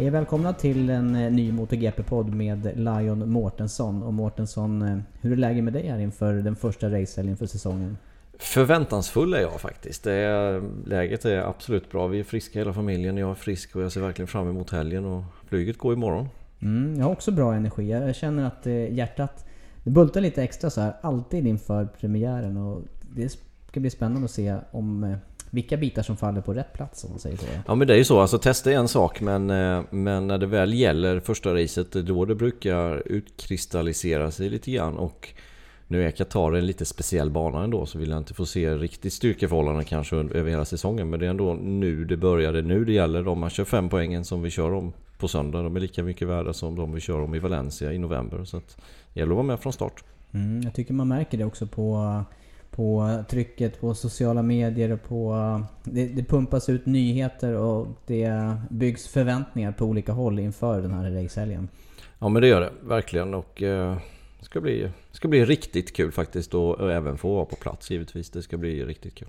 Hej välkomna till en eh, ny MotoGP-podd med Lion Mårtensson. Och Mårtensson, eh, hur är läget med dig här inför den första racehelgen för säsongen? Förväntansfull är jag faktiskt. Är, läget är absolut bra. Vi är friska hela familjen. Jag är frisk och jag ser verkligen fram emot helgen. Och flyget går imorgon. Mm, jag har också bra energi. Jag känner att eh, hjärtat det bultar lite extra så här alltid inför premiären. Och det ska bli spännande att se om eh, vilka bitar som faller på rätt plats om man säger så. Ja men det är ju så. Alltså testa är en sak men, eh, men när det väl gäller första racet då det brukar utkristallisera sig lite grann. Och nu är Qatar en lite speciell bana ändå så vill jag inte få se riktigt styrkeförhållanden kanske över hela säsongen. Men det är ändå nu det börjar. Det är nu det gäller. Man kör fem poängen som vi kör om på söndag. De är lika mycket värda som de vi kör om i Valencia i november. Så att det gäller att vara med från start. Mm, jag tycker man märker det också på på trycket på sociala medier och på... Det, det, pumpas ut nyheter och det byggs förväntningar på olika håll inför den här racehelgen. Ja men det gör det, verkligen. Och eh, det ska bli, ska bli riktigt kul faktiskt och, även få vara på plats givetvis. Det ska bli riktigt kul.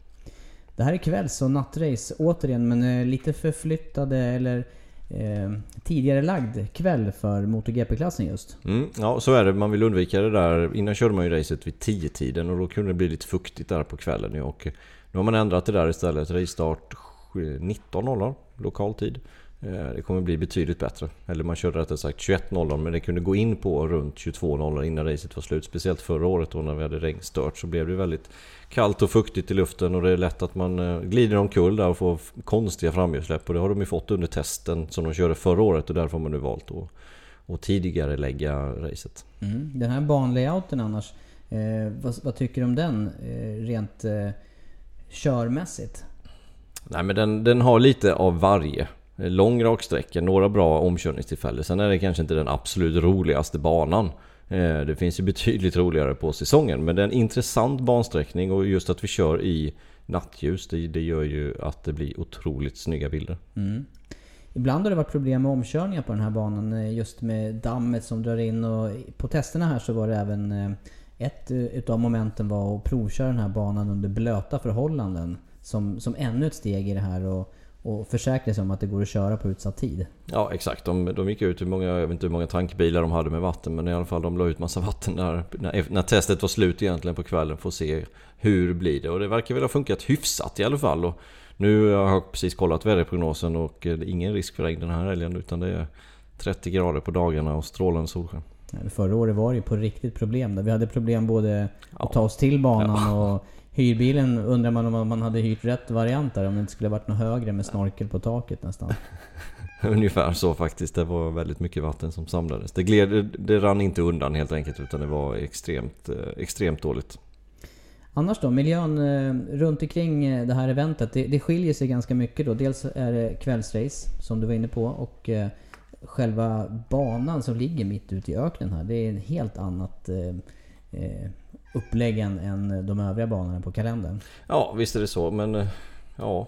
Det här är kvälls och nattrace återigen men eh, lite förflyttade eller eh, tidigare lagd kväll för MotoGP-klassen just. Mm, ja, så är det. Man vill undvika det där. Innan körde man ju racet vid 10-tiden och då kunde det bli lite fuktigt där på kvällen. Och nu har man ändrat det där istället. Racestart 19.00 lokal tid. Eh, det kommer bli betydligt bättre. Eller man körde rättare sagt 21.00 men det kunde gå in på runt 22.00 innan racet var slut. Speciellt förra året då när vi hade regnstört så blev det väldigt kallt och fuktigt i luften och det är lätt att man eh, glider omkull där och får konstiga framhjulssläpp. Och det har de ju fått under testen som de körde förra året och därför har man nu valt att, att tidigare lägga racet. Mm. Den här banlayouten annars, eh, vad, vad, tycker du om den eh, rent eh, körmässigt? Nej men den, den har lite av varje. Eh, lång raksträcka, några bra omkörningstillfällen. Sen är det kanske inte den absolut roligaste banan. Eh, det finns ju betydligt roligare på säsongen. Men det är en intressant bansträckning och just att vi kör i nattljus det, det gör ju att det blir otroligt snygga bilder. Mm. Ibland har det varit problem med omkörningar på den här banan. Eh, just med dammet som drar in och på testerna här så var det även ett utav momenten var att provköra den här banan under blöta förhållanden. Som, som ännu ett steg i det här. Och och försäkra sig om att det går att köra på utsatt tid. Ja exakt, de, de gick ut hur många, jag vet inte hur många tankbilar de hade med vatten men i alla fall de la ut massa vatten där när, när testet var slut egentligen på kvällen för att se hur blir det och det verkar väl ha funkat hyfsat i alla fall. Och nu har jag precis kollat väderprognosen och det är ingen risk för regn den här helgen utan det är 30 grader på dagarna och strålande solsken. Förra året var det ju på riktigt problem där. Vi hade problem både att ta oss till banan ja. och Hyrbilen undrar man om man hade hyrt rätt variant där, om det inte skulle varit något högre med snorkel på taket nästan. Ungefär så faktiskt. Det var väldigt mycket vatten som samlades. Det, gled, det rann inte undan helt enkelt utan det var extremt, eh, extremt dåligt. Annars då, miljön eh, runt omkring eh, det här eventet, det, det skiljer sig ganska mycket då. Dels är det kvällsrace som du var inne på och själva banan som ligger mitt ute i öknen här, det är en helt annat eh, eh, upplägg än, än de övriga banorna på kalendern. Ja, visst är det så. Men eh, ja,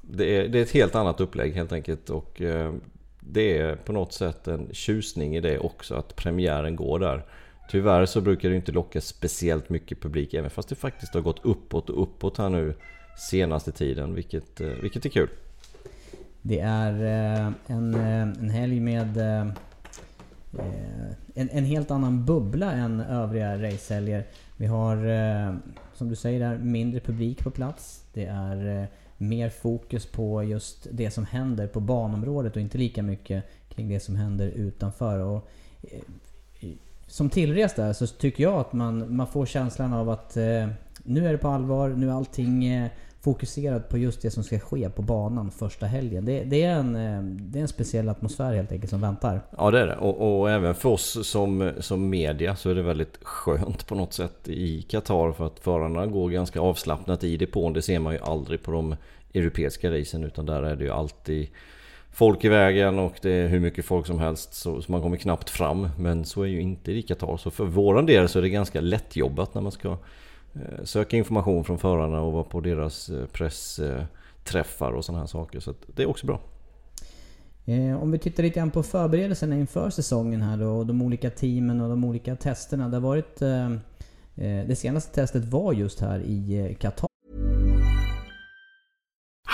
det är, det är ett helt annat upplägg helt enkelt. Och eh, det är på något sätt en tjusning i det också att premiären går där. Tyvärr så brukar det inte locka speciellt mycket publik även fast det faktiskt har gått uppåt och uppåt här nu senaste tiden vilket, vilket är kul. Det är en, en helg med en, en helt annan bubbla än övriga racehelger. Vi har, eh, som du säger, där, mindre publik på plats. Det är eh, mer fokus på just det som händer på banområdet och inte lika mycket kring det som händer utanför. Och, eh, som tillrest där så tycker jag att man, man får känslan av att eh, nu är det på allvar, nu är allting Fokuserad på just det som ska ske på banan första helgen. Det, det, är, en, eh, det är en speciell atmosfär helt enkelt som väntar. Ja det är det. Och, och, även för oss som, som media så är det väldigt skönt på något sätt i Qatar. För att förarna går ganska avslappnat i depån. Det ser man ju aldrig på de europeiska racen. Utan där är det ju alltid folk i vägen och det är hur mycket folk som helst så, så man kommer knappt fram. Men så är ju inte i Qatar. Så för våran del så är det ganska lättjobbat när man ska söka information från förarna och vara på deras eh, pressträffar och sådana här saker. Så det är också bra. Eh, om vi tittar lite grann på förberedelserna inför säsongen här då och de olika teamen och de olika testerna. Det har varit... Det senaste testet var just här i Qatar.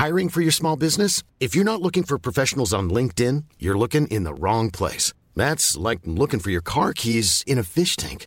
Hiring for your small business? If you're not looking for professionals on LinkedIn, you're looking in the wrong place. That's like looking for your car keys in a fish tank.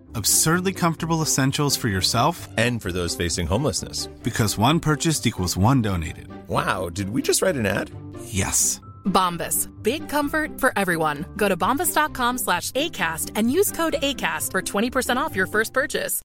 Absurdly comfortable essentials for yourself and for those facing homelessness. Because one purchased equals one donated. Wow, did we just write an ad? Yes. Bombas. Big comfort for everyone. Go to bombas.com slash ACAST and use code ACAST for 20% off your first purchase.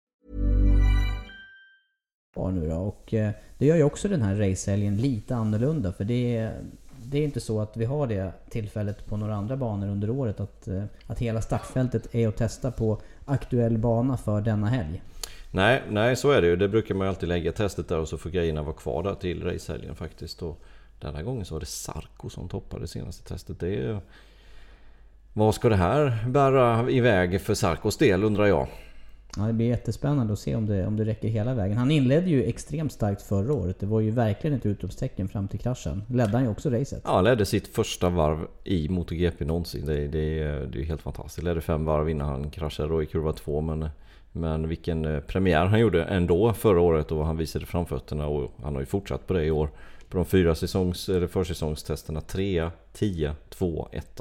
nu då. Och eh, det gör ju också den här racehelgen lite annorlunda. För det är, det är inte så att vi har det tillfället på några andra banor under året. Att, eh, att hela startfältet är att testa på aktuell bana för denna helg. Nej, nej så är det ju. Det brukar man ju alltid lägga testet där och så får grejerna vara kvar där till racehelgen faktiskt. Och denna gången så var det Sarko som toppade det senaste testet. Det är, vad ska det här bära iväg för Sarkos del undrar jag? Ja, det blir jättespännande att se om det, om det räcker hela vägen. Han inledde ju extremt starkt förra året. Det var ju verkligen ett utropstecken fram till kraschen. Ledde han ju också racet. Ja, ledde sitt första varv i MotoGP någonsin. Det, det, det är helt fantastiskt. Ledde fem varv innan han kraschade då i kurva två. Men, men vilken eh, premiär han gjorde ändå förra året och han visade framfötterna och han har ju fortsatt på det i år. På de fyra säsongs, eller försäsongstesterna 3, 10, 2, 1.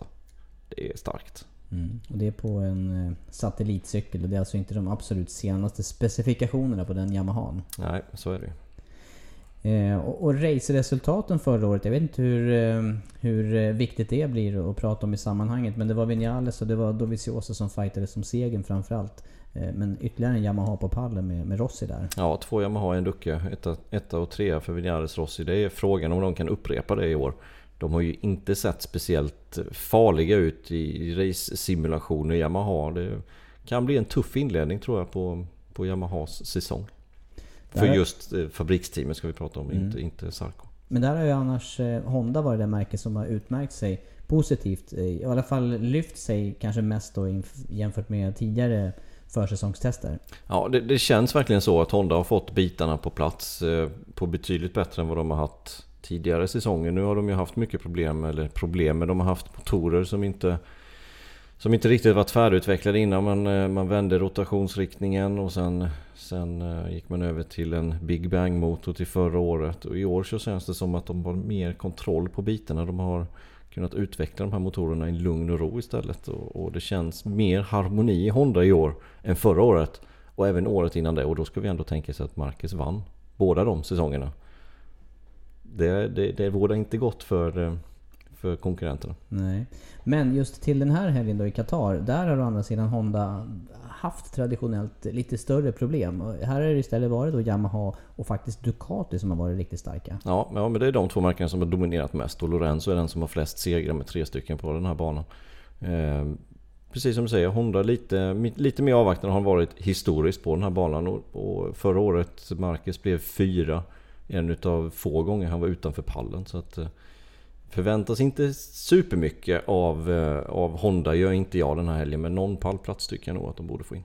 Det är starkt. Mm. Och det är på en eh, satellitcykel och det är alltså inte de absolut senaste specifikationerna på den Yamahan. Nej, så är det eh, och, och raceresultaten förra året, jag vet inte hur, eh, hur eh, viktigt det blir att prata om i sammanhanget. Men det var Vinales och det var Dovizioso som fightade som segern framförallt. Eh, men ytterligare en Yamaha på pallen med, med Rossi där. Ja, två Yamaha i en Ducke. Etta, etta och trea för Vinales Rossi. Det är frågan om de kan upprepa det i år. De har ju inte sett speciellt farliga ut i race-simulationer Yamaha. Det kan bli en tuff inledning tror jag på, på Yamahas säsong. För just eh, fabriksteamet ska vi prata om, mm. inte, inte Sarko. Men där har ju annars eh, Honda varit det märke som har utmärkt sig positivt. Eh, I alla fall lyft sig kanske mest då jämfört med tidigare försäsongstester. Ja, det, det, känns verkligen så att Honda har fått bitarna på plats på betydligt bättre än vad de har haft tidigare säsonger. Nu har de ju haft mycket problem, eller problem, men de har haft motorer som inte som inte riktigt varit färdigutvecklade innan man, eh, man vände rotationsriktningen och sen, sen eh, gick man över till en Big Bang motor till förra året. Och i år så känns det som att de har mer kontroll på bitarna. De har kunnat utveckla de här motorerna i lugn och ro istället. Och, och det känns mer harmoni i Honda i år än förra året. Och även året innan det. Och då ska vi ändå tänka sig att Marcus vann båda de säsongerna. Det, det, det vore inte gott för eh, för konkurrenterna. Nej. Men just till den här helgen då i Qatar, där har å andra sidan Honda haft traditionellt lite större problem. Här har det istället varit då Yamaha och faktiskt Ducati som har varit riktigt starka. Ja, ja men det är de två märkena som har dominerat mest och Lorenzo är den som har flest segrar med tre stycken på den här banan. Eh, precis som du säger, Honda lite, lite mer avvaktande har varit historiskt på den här banan. Och, och förra året Marcus blev fyra en utav få gånger han var utanför pallen. Så att, eh, Förväntas inte supermycket av, eh, av Honda, gör inte jag den här helgen. Men någon pallplats tycker jag nog att de borde få in.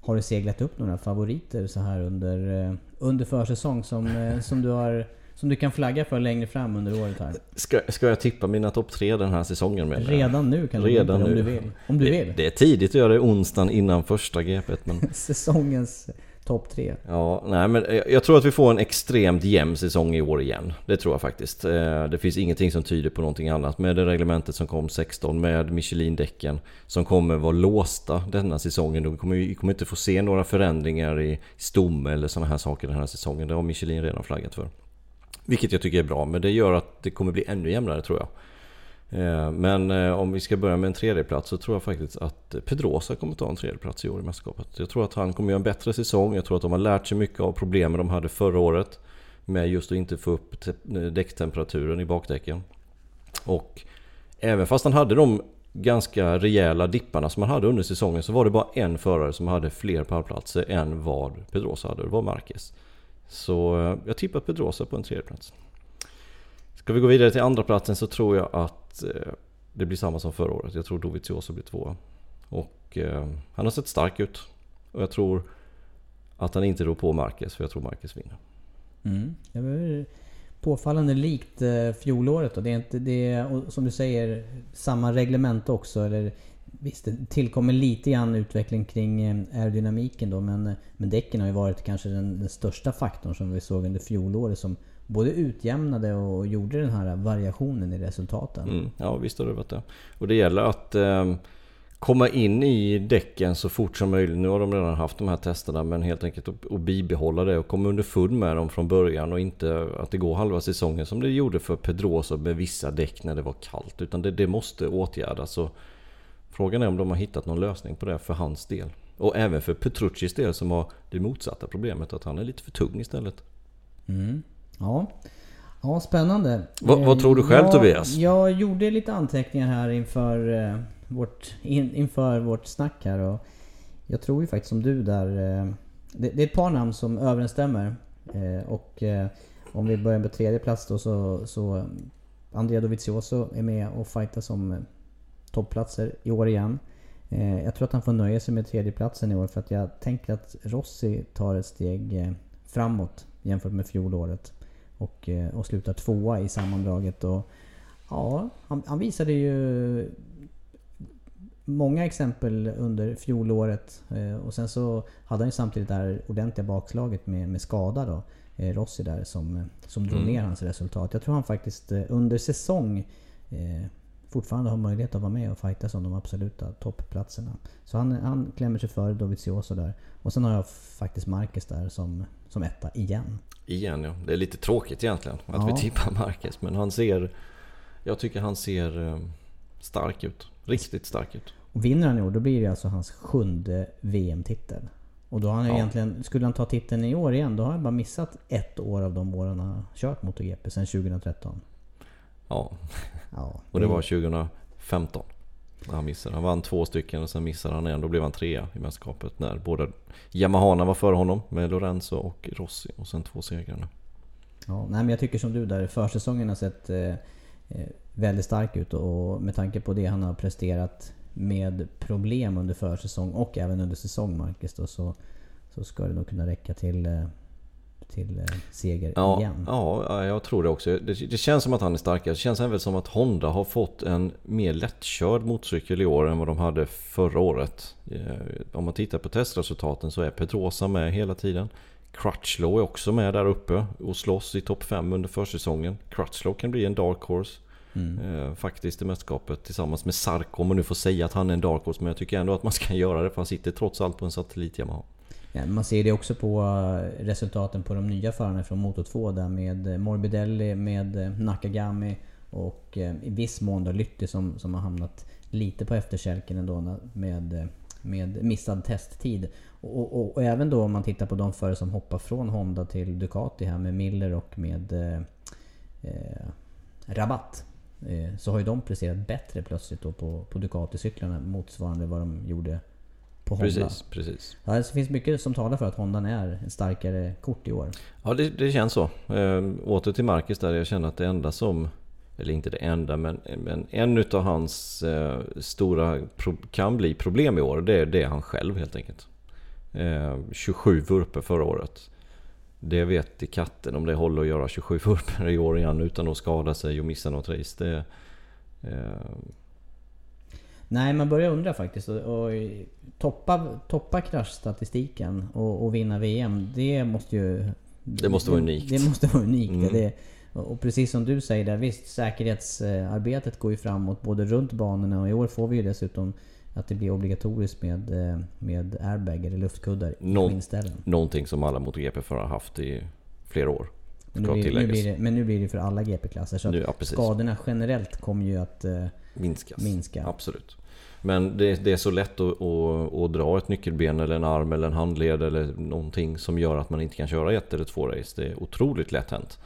Har du seglat upp några favoriter så här under, eh, under försäsong som, som, du har, som du kan flagga för längre fram under året här? Ska, ska jag tippa mina topp tre den här säsongen? Med Redan nu kan du Redan om du vill. Om du vill. Det, det är tidigt att göra det onsdagen innan första GP. Men... Säsongens topp tre. Ja, nej men jag tror att vi får en extremt jämn säsong i år igen. Det tror jag faktiskt. Eh, det finns ingenting som tyder på någonting annat. Med det reglementet som kom 16 med Michelin-däcken som kommer vara låsta denna säsongen. Vi kommer, vi kommer inte få se några förändringar i stomme eller sådana här saker den här säsongen. Det har Michelin redan flaggat för. Vilket jag tycker är bra, men det gör att det kommer bli ännu jämnare tror jag. Eh, men eh, om vi ska börja med en tredjeplats så tror jag faktiskt att Pedrosa kommer ta en tredjeplats i år i mästerskapet. Jag tror att han kommer göra en bättre säsong. Jag tror att de har lärt sig mycket av problemen de hade förra året. Med just att inte få upp däcktemperaturen i bakdäcken. Och även fast han hade de ganska rejäla dipparna som han hade under säsongen så var det bara en förare som hade fler pallplatser än vad Pedrosa hade. Det var Marquez. Så eh, jag tippar Pedrosa på en tredjeplats. Ska vi gå vidare till andra platsen så tror jag att Eh, det blir samma som förra året. Jag tror Dovizioso blir tvåa. Och eh, han har sett stark ut. Och jag tror att han inte rår på Marquez, för jag tror Marquez vinner. Mm. Det påfallande likt eh, fjolåret då. Det är inte det, som du säger, samma reglement också. Eller, visst, det tillkommer lite grann utveckling kring aerodynamiken då. Men, men däcken har ju varit kanske den, den största faktorn som vi såg under fjolåret. Som både utjämnade och gjorde den här variationen i resultaten. Mm, ja visst har det varit det. Och det gäller att eh, komma in i däcken så fort som möjligt. Nu har de redan haft de här testerna men helt enkelt att, att bibehålla det och komma underfund med dem från början och inte att det går halva säsongen som det gjorde för Pedrosa med vissa däck när det var kallt. Utan det, det måste åtgärdas. Och frågan är om de har hittat någon lösning på det för hans del. Och även för Petruccis del som har det motsatta problemet att han är lite för tung istället. Mm. Ja, ja spännande. Va, vad tror du själv jag, Tobias? Jag gjorde lite anteckningar här inför, eh, vårt, in, inför vårt snack här. Och jag tror ju faktiskt som du där. Eh, det, det, är ett par namn som överensstämmer. Eh, och om vi börjar med tredje plats då så, så Andrea Dovizioso är med och fightar som toppplatser i år igen. Jag tror att han får nöja sig med tredjeplatsen i år för att jag tänker att Rossi tar ett steg framåt jämfört med fjolåret. Och, eh, och slutar tvåa i sammandraget. Och, ja, han, han visade ju många exempel under fjolåret. Eh, och sen så hade han ju samtidigt det här ordentliga bakslaget med, med skada då. Eh, Rossi där som, som drog mm. ner hans resultat. Jag tror han faktiskt under säsong eh, fortfarande har möjlighet att vara med och fightas om de absoluta toppplatserna. Så han, han klämmer sig före Dovizioso där. Och sen har jag faktiskt Marquez där som, som etta igen. Igen ja. Det är lite tråkigt egentligen att ja. vi tippar Marquez. Men han ser... Jag tycker han ser eh, stark ut. Riktigt stark ut. Och vinner han i år då blir det alltså hans sjunde VM-titel. Och då har han ja. egentligen, skulle han ta titeln i år igen, då har han bara missat ett år av de åren han har kört MotoGP sedan 2013. Ja. ja. och det var 2015. Han missade. Han vann två stycken och sen missade han en. Då blev han trea i mästerskapet när båda Yamahana var före honom med Lorenzo och Rossi och sen två segrarna. Ja, nej men jag tycker som du där, försäsongen har sett eh, eh väldigt stark ut och med tanke på det han har presterat med problem under försäsong och även under säsong Marcus då, så, så ska det nog kunna räcka till, eh, till eh, seger ja, igen. Ja, jag tror det också. Det, det, känns som att han är starkare. Det känns även som att Honda har fått en mer lättkörd motorcykel i år än vad de hade förra året. Eh, om man tittar på testresultaten så är Pedrosa med hela tiden. Crutchlow är också med där uppe och slåss i topp 5 under försäsongen. Crutchlow kan bli en dark horse. Mm. Eh, faktiskt i mästerskapet tillsammans med Sarko. Om man nu får säga att han är en dark horse. Men jag tycker ändå att man ska göra det för han sitter trots allt på en satellit Yamaha. Man ser det också på eh, resultaten på de nya förarna från Moto 2 där med eh, Morbidelli, med eh, Nakagami och i viss mån då Lytti som, som har hamnat lite på efterkälken ändå med, med missad testtid. Och, och, och, även då om man tittar på de förare som hoppar från Honda till Ducati här med Miller och med eh, Rabatt. Eh, så har ju de presterat bättre plötsligt då på, på Ducati-cyklarna motsvarande vad de gjorde på Honda. Precis, precis. Ja, det finns mycket som talar för att Honda är ett starkare kort i år. Ja, det, det känns så. Äh, åter till Marcus där. Jag känner att det enda som... Eller inte det enda, men, men en utav hans äh, stora pro, kan bli problem i år. Det, det är han själv helt enkelt. Äh, 27 vurper förra året. Det vet i katten om det håller att göra 27 vurper i år igen utan att skada sig och missa något race. Det, eh... Nej, man börjar undra faktiskt. Och, och toppa, toppa kraschstatistiken och, och vinna VM, det måste ju... Det måste vara unikt. Det, måste vara unikt. Mm. Det, och precis som du säger där, visst säkerhetsarbetet går ju framåt både runt banorna och i år får vi ju dessutom att det blir obligatoriskt med, eh, med airbag eller luftkuddar Nå i ställen. Någonting som alla MotoGP-förare har haft i flera år. Men nu, blir, nu blir det, men nu blir det för alla GP-klasser. Så nu, ja, skadorna generellt kommer ju att eh, Minskas. minska. Absolut. Men det, det, är så lätt att, att, att, dra ett nyckelben eller en arm eller en handled eller någonting som gör att man inte kan köra ett eller två race. Det är otroligt lätt hänt.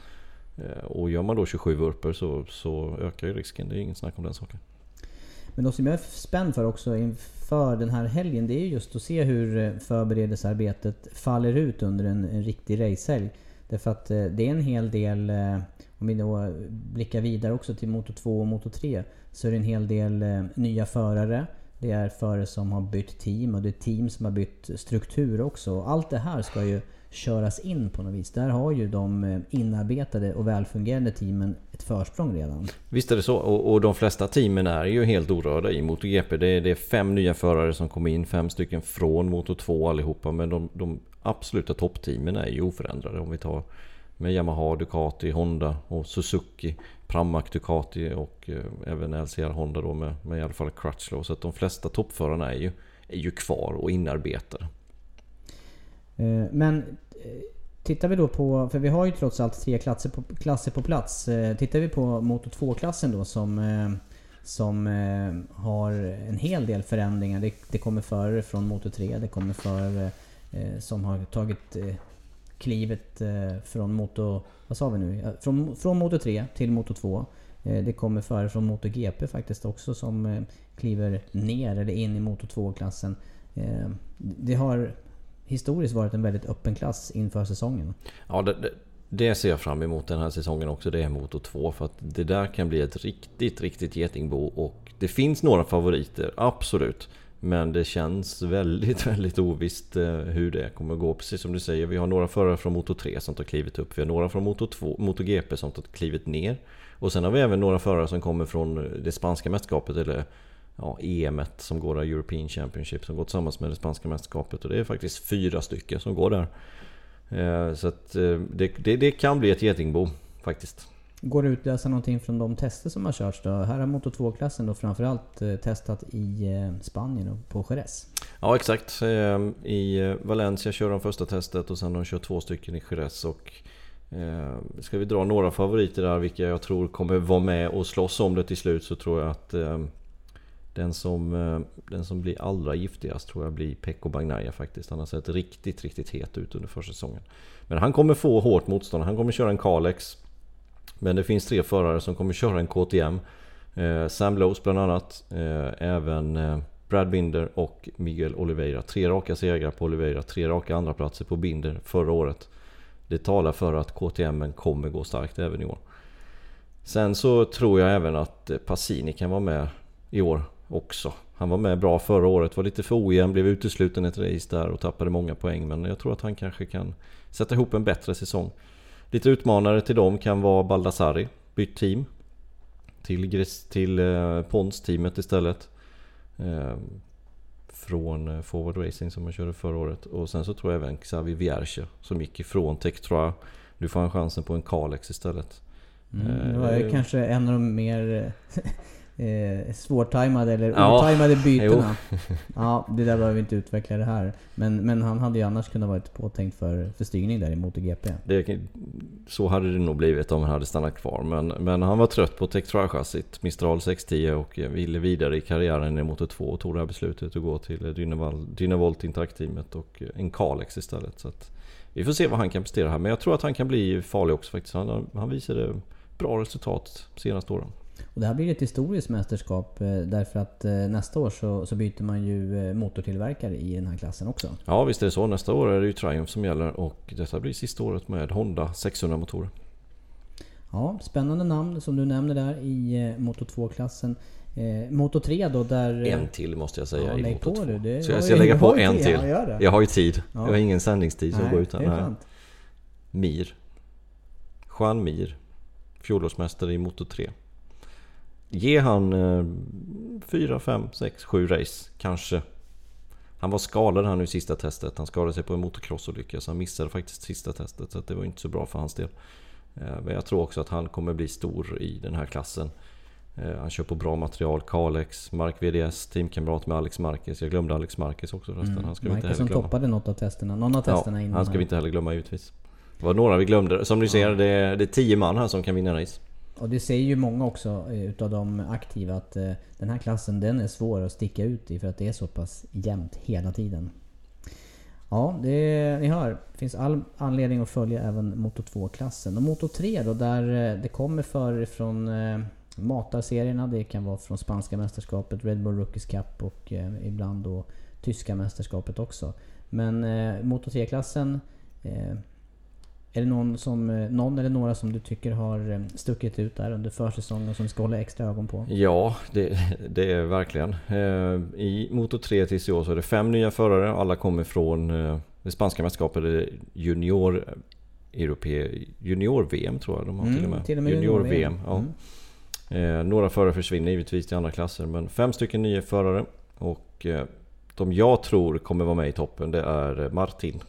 Eh, och gör man då 27 vurper så, så ökar ju risken. Det är inget snack om den saken. Men något som jag är spänd för också inför den här helgen det är just att se hur eh, förberedelsearbetet faller ut under en, en riktig racehelg. Därför att eh, det är en hel del, eh, om vi då blickar vidare också till Moto 2 och Moto 3, så är det en hel del eh, nya förare. Det är förare som har bytt team och det är team som har bytt struktur också. Allt det här ska ju köras in på något vis. Där har ju de inarbetade och välfungerande teamen ett försprång redan. Visst är det så. Och, och de flesta teamen är ju helt orörda i MotoGP. Det är, det är fem nya förare som kommer in, fem stycken från Moto 2 allihopa. Men de, de absoluta toppteamen är ju oförändrade. Om vi tar med Yamaha, Ducati, Honda och Suzuki. Pramac, Ducati och eh, även LCR Honda då med, med i alla fall Crutchlow. Så att de flesta toppförarna är ju, är ju kvar och inarbetade. Eh, men eh, tittar vi då på, för vi har ju trots allt tre klasser på, klasser på plats. Eh, tittar vi på Moto 2-klassen då som, som har en hel del förändringar. Det, det kommer förare från Moto 3, det kommer förare Eh, som har tagit eh, klivet eh, från Moto... Vad sa vi nu? Från, från Moto 3 till Moto 2. Det kommer förare från Moto GP faktiskt också som kliver ner eller in i Moto 2-klassen. Det har historiskt varit en väldigt öppen klass inför säsongen. Ja, det, det, det, ser jag fram emot den här säsongen också. Det är motor 2. För att det där kan bli ett riktigt, riktigt getingbo. Och det finns några favoriter, absolut. Men det känns väldigt, väldigt ovisst eh, hur det kommer gå. Precis som du säger, vi har några förare från Moto 3 som tar klivet upp. Vi har några från Moto, 2, Moto GP som tar klivet ner. Och sen har vi även några förare som kommer från det spanska mästerskapet eller ja, EM som går där, European Championship, som går tillsammans med det spanska mästerskapet. Och det är faktiskt fyra stycken som går där. Eh, så att eh, det, det, det kan bli ett getingbo faktiskt. Går det att utläsa någonting från de tester som har körts då? Här har Moto 2-klassen då framförallt eh, testat i eh, Spanien och på Jerez. Ja exakt. Eh, I Valencia kör de första testet och sen de kör två stycken i Jerez. Och ska vi dra några favoriter där vilka jag tror kommer vara med och slåss om det till slut så tror jag att den som, den som blir allra giftigast tror jag blir Pekko Bagnaia faktiskt. Han har sett riktigt, riktigt het ut under försäsongen. Men han kommer få hårt motstånd. Han kommer köra en Kalex. Men det finns tre förare som kommer köra en KTM. Eh, Sam Lowes bland annat. Eh, även eh, Brad Binder och Miguel Oliveira. Tre raka segrar på Oliveira, tre raka andra platser på Binder förra året. Det talar för att KTM kommer gå starkt även i år. Sen så tror jag även att Passini kan vara med i år också. Han var med bra förra året, var lite för ojämn, blev utesluten ett race där och tappade många poäng. Men jag tror att han kanske kan sätta ihop en bättre säsong. Lite utmanare till dem kan vara Baldassari, bytt team. Till, Gris, till eh, Pons-teamet istället. Eh, från eh, Forward Racing som han körde förra året. Och sen så tror jag även Xavi Vierge som gick ifrån Tektroa. Nu får han chansen på en Kalex istället. Mm, det var ju Eh, kanske en av de mer eh, svårtajmade eller Ja, otajmade bytena. ja, det där behöver vi inte utveckla det här. Men, men han hade ju annars kunnat varit påtänkt för, för styrning där i MotoGP. Det, så hade det nog blivit om han hade stannat kvar. Men, men han var trött på Tektroa-chassit, Mistral 610 och ville vidare i karriären i Moto 2 och tog det här beslutet att gå till Dynavolt Interact-teamet och en Kalex istället. Så att vi får se vad han kan prestera här. Men jag tror att han kan bli farlig också faktiskt. Han, han visade bra resultat senaste åren. Och det här blir ett historiskt mästerskap eh, därför att eh, nästa år så, så byter man ju eh, motortillverkare i den här klassen också. Ja visst är det så. Nästa år är det ju Triumph som gäller och detta blir sista året med Honda 600 motorer. Ja, spännande namn som du nämner där i Moto 2-klassen. Eh, Moto 3 då där... En till måste jag säga Ja, i Moto på 2. du. Så jag ska lägga på en till. Jag har ju tid. Ja. Jag har ingen sändningstid som går utan. Mir. Juan Mir. Fjolårsmästare i Moto 3. Ge han eh, 4, 5, 6, 7 race kanske. Han var skadad här nu i sista testet. Han skadade sig på en motocrossolycka så han missade faktiskt sista testet. Så det var inte så bra för hans del. Eh, Men jag tror också att han kommer bli stor i den här klassen. Eh, Han kör på bra material. Kalex, Mark VDS, teamkamrat med Alex Marquez. Jag glömde Alex Marquez också förresten. Han ska vi inte heller som glömma. toppade något av testerna. Någon av testerna Ja, innan. han ska vi inte heller glömma givetvis. Det var några vi glömde. Som ni ser, det är, det är tio man här som kan vinna race. Och det säger ju många också eh, utav de aktiva att eh, den här klassen den är svår att sticka ut i för att det är så pass jämnt hela tiden. Ja, det, ni hör. Det finns all anledning att följa även Moto 2-klassen. Och Moto 3 då, där eh, det kommer för från matarserierna. Det kan vara från spanska mästerskapet, Red Bull Rookies Cup och ibland då tyska mästerskapet också. Men Moto 3-klassen är det någon, som, eh, någon eller några som du tycker har eh, stuckit ut där under försäsongen som ska hålla extra ögon på? Ja, det, det är verkligen. Eh, I Moto 3 tills i år så är det fem nya förare. Alla kommer från det spanska mästerskapet, Junior Europe, Junior-VM tror jag de har Mm, till och med. till och med Junior-VM. junior-VM. Ja. Eh, några förare försvinner givetvis till andra klasser men fem stycken nya förare. Och de jag tror kommer vara med i toppen det är Martin.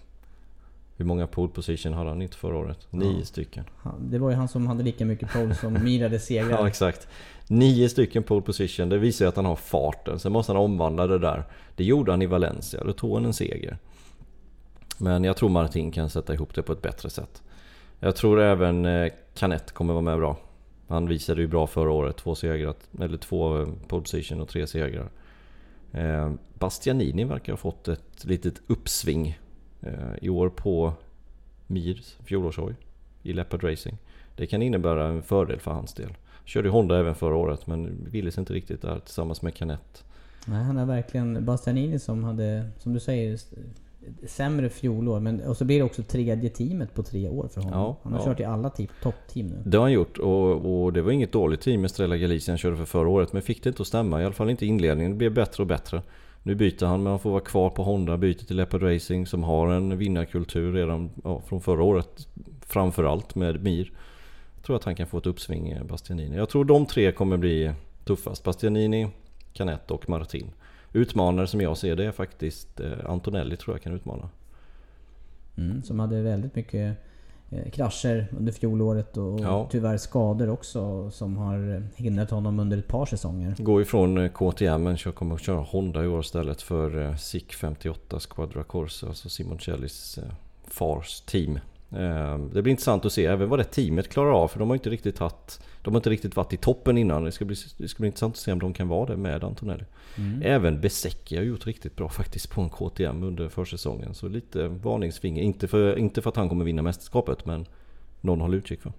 Hur många pole position hade han inte förra året? Nio stycken. Han- Det var ju han som hade lika mycket pole som Mirade segrar. Ja exakt. Nio stycken pole position, det visar ju att han har farten. Sen måste han omvandla det där. Det gjorde han i Valencia, då tog han en seger. Men jag tror Martin kan sätta ihop det på ett bättre sätt. Jag tror även eh, Canet kommer vara med bra. Han visade ju bra förra året, två segrar, eller två eh, pole position och tre segrar. Eh, Bastianini verkar ha fått ett litet uppsving i år på Mirs fjolårshoj i Leopard Racing. Det kan innebära en fördel för hans del. Körde Honda även förra året men ville sig inte riktigt där tillsammans med Canet. Nej, han är verkligen Bastianini som hade, som du säger, sämre fjolår. Men, och så blir det också tredje teamet på tre år för honom. Ja, han har ja. kört i alla toppteam nu. Det har han gjort och, och det var inget dåligt team Estrella Galicia han körde för förra året men fick det inte att stämma. I alla fall inte i inledningen. Det blev bättre och bättre. Nu byter han men han får vara kvar på Honda, byter till Leopard Racing som har en vinnarkultur redan ja, från förra året. Framförallt med Mir. Jag tror att han kan få ett uppsving eh, Bastianini. Jag tror de tre kommer bli tuffast. Bastianini, Canet och Martin. Utmanare som jag ser det är faktiskt eh, Antonelli tror jag kan utmana. Mm, som hade väldigt mycket krascher under fjolåret och Ja. tyvärr skador också som har hindrat honom under ett par säsonger. Går ifrån eh, KTM men kommer att köra Honda i år istället för eh, SIC 58 Squadra Corsa, alltså Simoncellis eh, fars team. Eh, Det blir intressant att se även vad det teamet klarar av för de har inte riktigt haft De har inte riktigt varit i toppen innan. Det ska bli, det ska bli intressant att se om de kan vara det med Antonelli. Även Besecki har gjort riktigt bra faktiskt på en KTM under försäsongen. Så lite varningsfinger. Inte för, inte för att han kommer vinna mästerskapet men någon håller utkik för.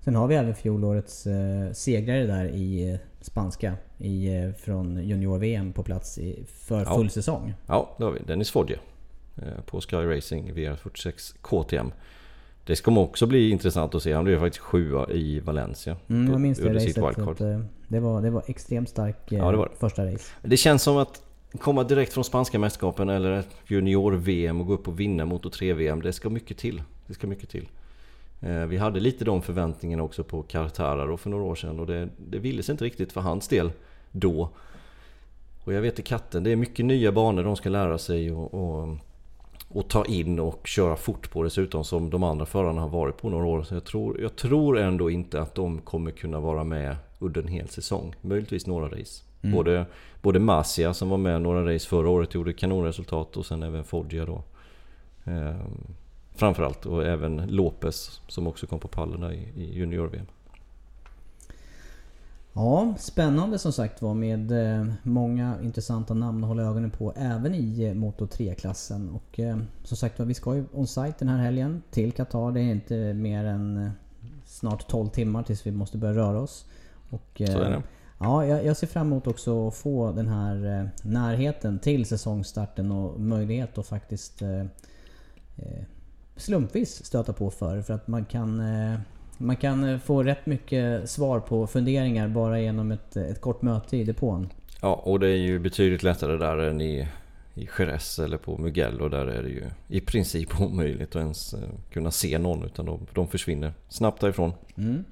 Sen har vi även fjolårets eh, segrare där i eh, spanska i, eh, från junior-VM på plats i, för Ja. full säsong. Ja, det har vi. Dennis Fogge. eh, På Sky Racing VR46 KTM. Det ska också bli intressant att se. Han blev faktiskt sjua i Valencia. Mm, jag minns det racet. Att, eh, det, var, det var extremt stark eh, Ja, det var det. första race. Det känns som att komma direkt från spanska mästerskapen eller ett junior-VM och gå upp och vinna Moto 3-VM. Det ska mycket till. Det ska mycket till. Eh, Vi hade lite de förväntningarna också på Cartararo för några år sedan och det, det ville sig inte riktigt för hans del då. Och jag vet i katten, det är mycket nya banor de ska lära sig och, och, och ta in och köra fort på dessutom som de andra förarna har varit på några år. Så jag tror, jag tror ändå inte att de kommer kunna vara med under en hel säsong. Möjligtvis några race. Både, både Masia som var med några race förra året gjorde kanonresultat och sen även Foggia då. Ehm, framförallt och även Lopez som också kom på pallen i, i junior-VM. Ja, spännande som sagt var med eh, många intressanta namn att hålla ögonen på även i eh, Moto 3-klassen. Och eh, som sagt var, vi ska ju on-site den här helgen till Qatar. Det är inte mer än snart 12 timmar tills vi måste börja röra oss. Och, Så är det. Ja, jag, ser fram emot också att få den här närheten till säsongstarten och möjlighet att faktiskt slumpvis stöta på för. För att man kan, man kan eh, få rätt mycket svar på funderingar bara genom ett, ett kort möte i depån. Ja, och det är ju betydligt lättare där än i, i Jerez eller på Mugello. Där är det ju i princip omöjligt att ens eh, kunna se någon utan de, de försvinner snabbt därifrån. Mm.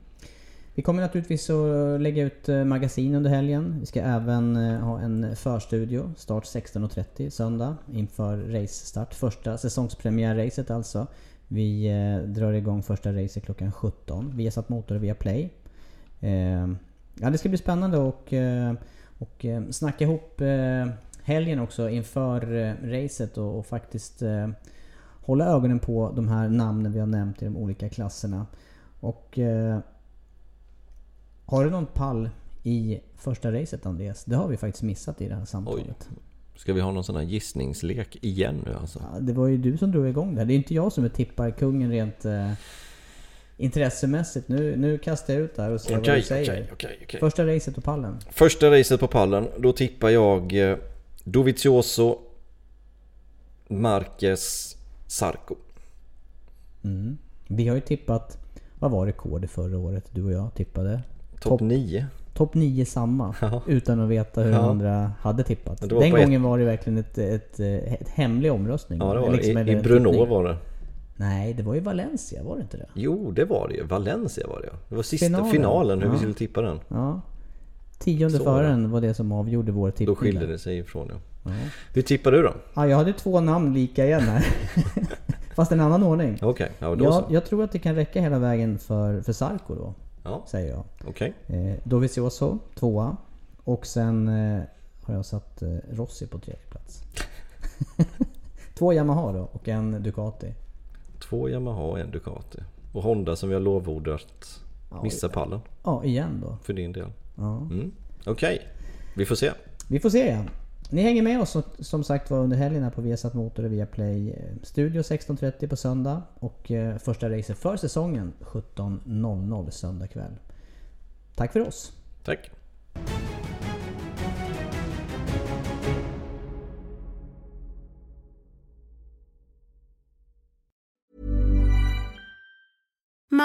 Vi kommer naturligtvis att lägga ut eh, magasin under helgen. Vi ska även eh, ha en förstudio. Start 16.30 söndag inför racestart. Första säsongspremiärracet alltså. Vi eh, drar igång första racet klockan 17. Vi har satt motor via Play. Eh, Ja, det ska bli spännande och, eh, och eh, snacka ihop eh, helgen också inför eh, racet och, och faktiskt eh, hålla ögonen på de här namnen vi har nämnt i de olika klasserna. Och eh, har du någon pall i första racet Andreas? Det har vi faktiskt missat i det här samtalet. Ska vi ha någon sån här gissningslek igen nu alltså? Ja, det var ju du som drog igång det här. Det är inte jag som är tipparkungen rent eh, intressemässigt. Nu, nu kastar jag ut det här och ser vad Okej, du säger. okej, okej, okej. Första racet och pallen. Första racet på pallen, då tippar jag eh, Dovizioso, Marquez, Sarko. Mm. Vi har ju tippat... Vad var rekordet förra året? Du och jag tippade. Topp 9. Topp 9 samma. Ja. Utan att veta hur Ja. andra hade tippat. Den på ett- gången var det verkligen ett, ett, ett hemlig omröstning. Ja det var Liksom I, i tippning. var det. Nej, det var ju Valencia, var det inte det? Jo, det var det ju. Valencia var det ja. Det var sista Finalen. finalen, hur vi Ja. skulle tippa den. Ja. Tionde Så var det. föraren var det som avgjorde vår tippning. Då skilde det sig ifrån ja. Ja. Hur tippar du då? Ja, jag hade två namn lika igen här. Fast en annan ordning. Okej, ja då Jag, så. jag tror att det kan räcka hela vägen för, för Sarko då, Ja, säger jag. okej. Eh, Dovizioso, tvåa. Och sen eh, har jag satt eh, Rossi på tredje plats. Två Yamaha då och en Ducati. Två Yamaha och en Ducati. Och Honda som vi har lovordat Ja, missa pallen Ja, igen då. för din del. Ja. Mm. Okej, vi får se. Vi får se ja. Ni hänger med oss som- sagt var under helgen här på Viasat Motor och Viaplay Studio 16.30 på söndag. Och eh, första racet för säsongen 17.00 söndag kväll. Tack för oss! Tack.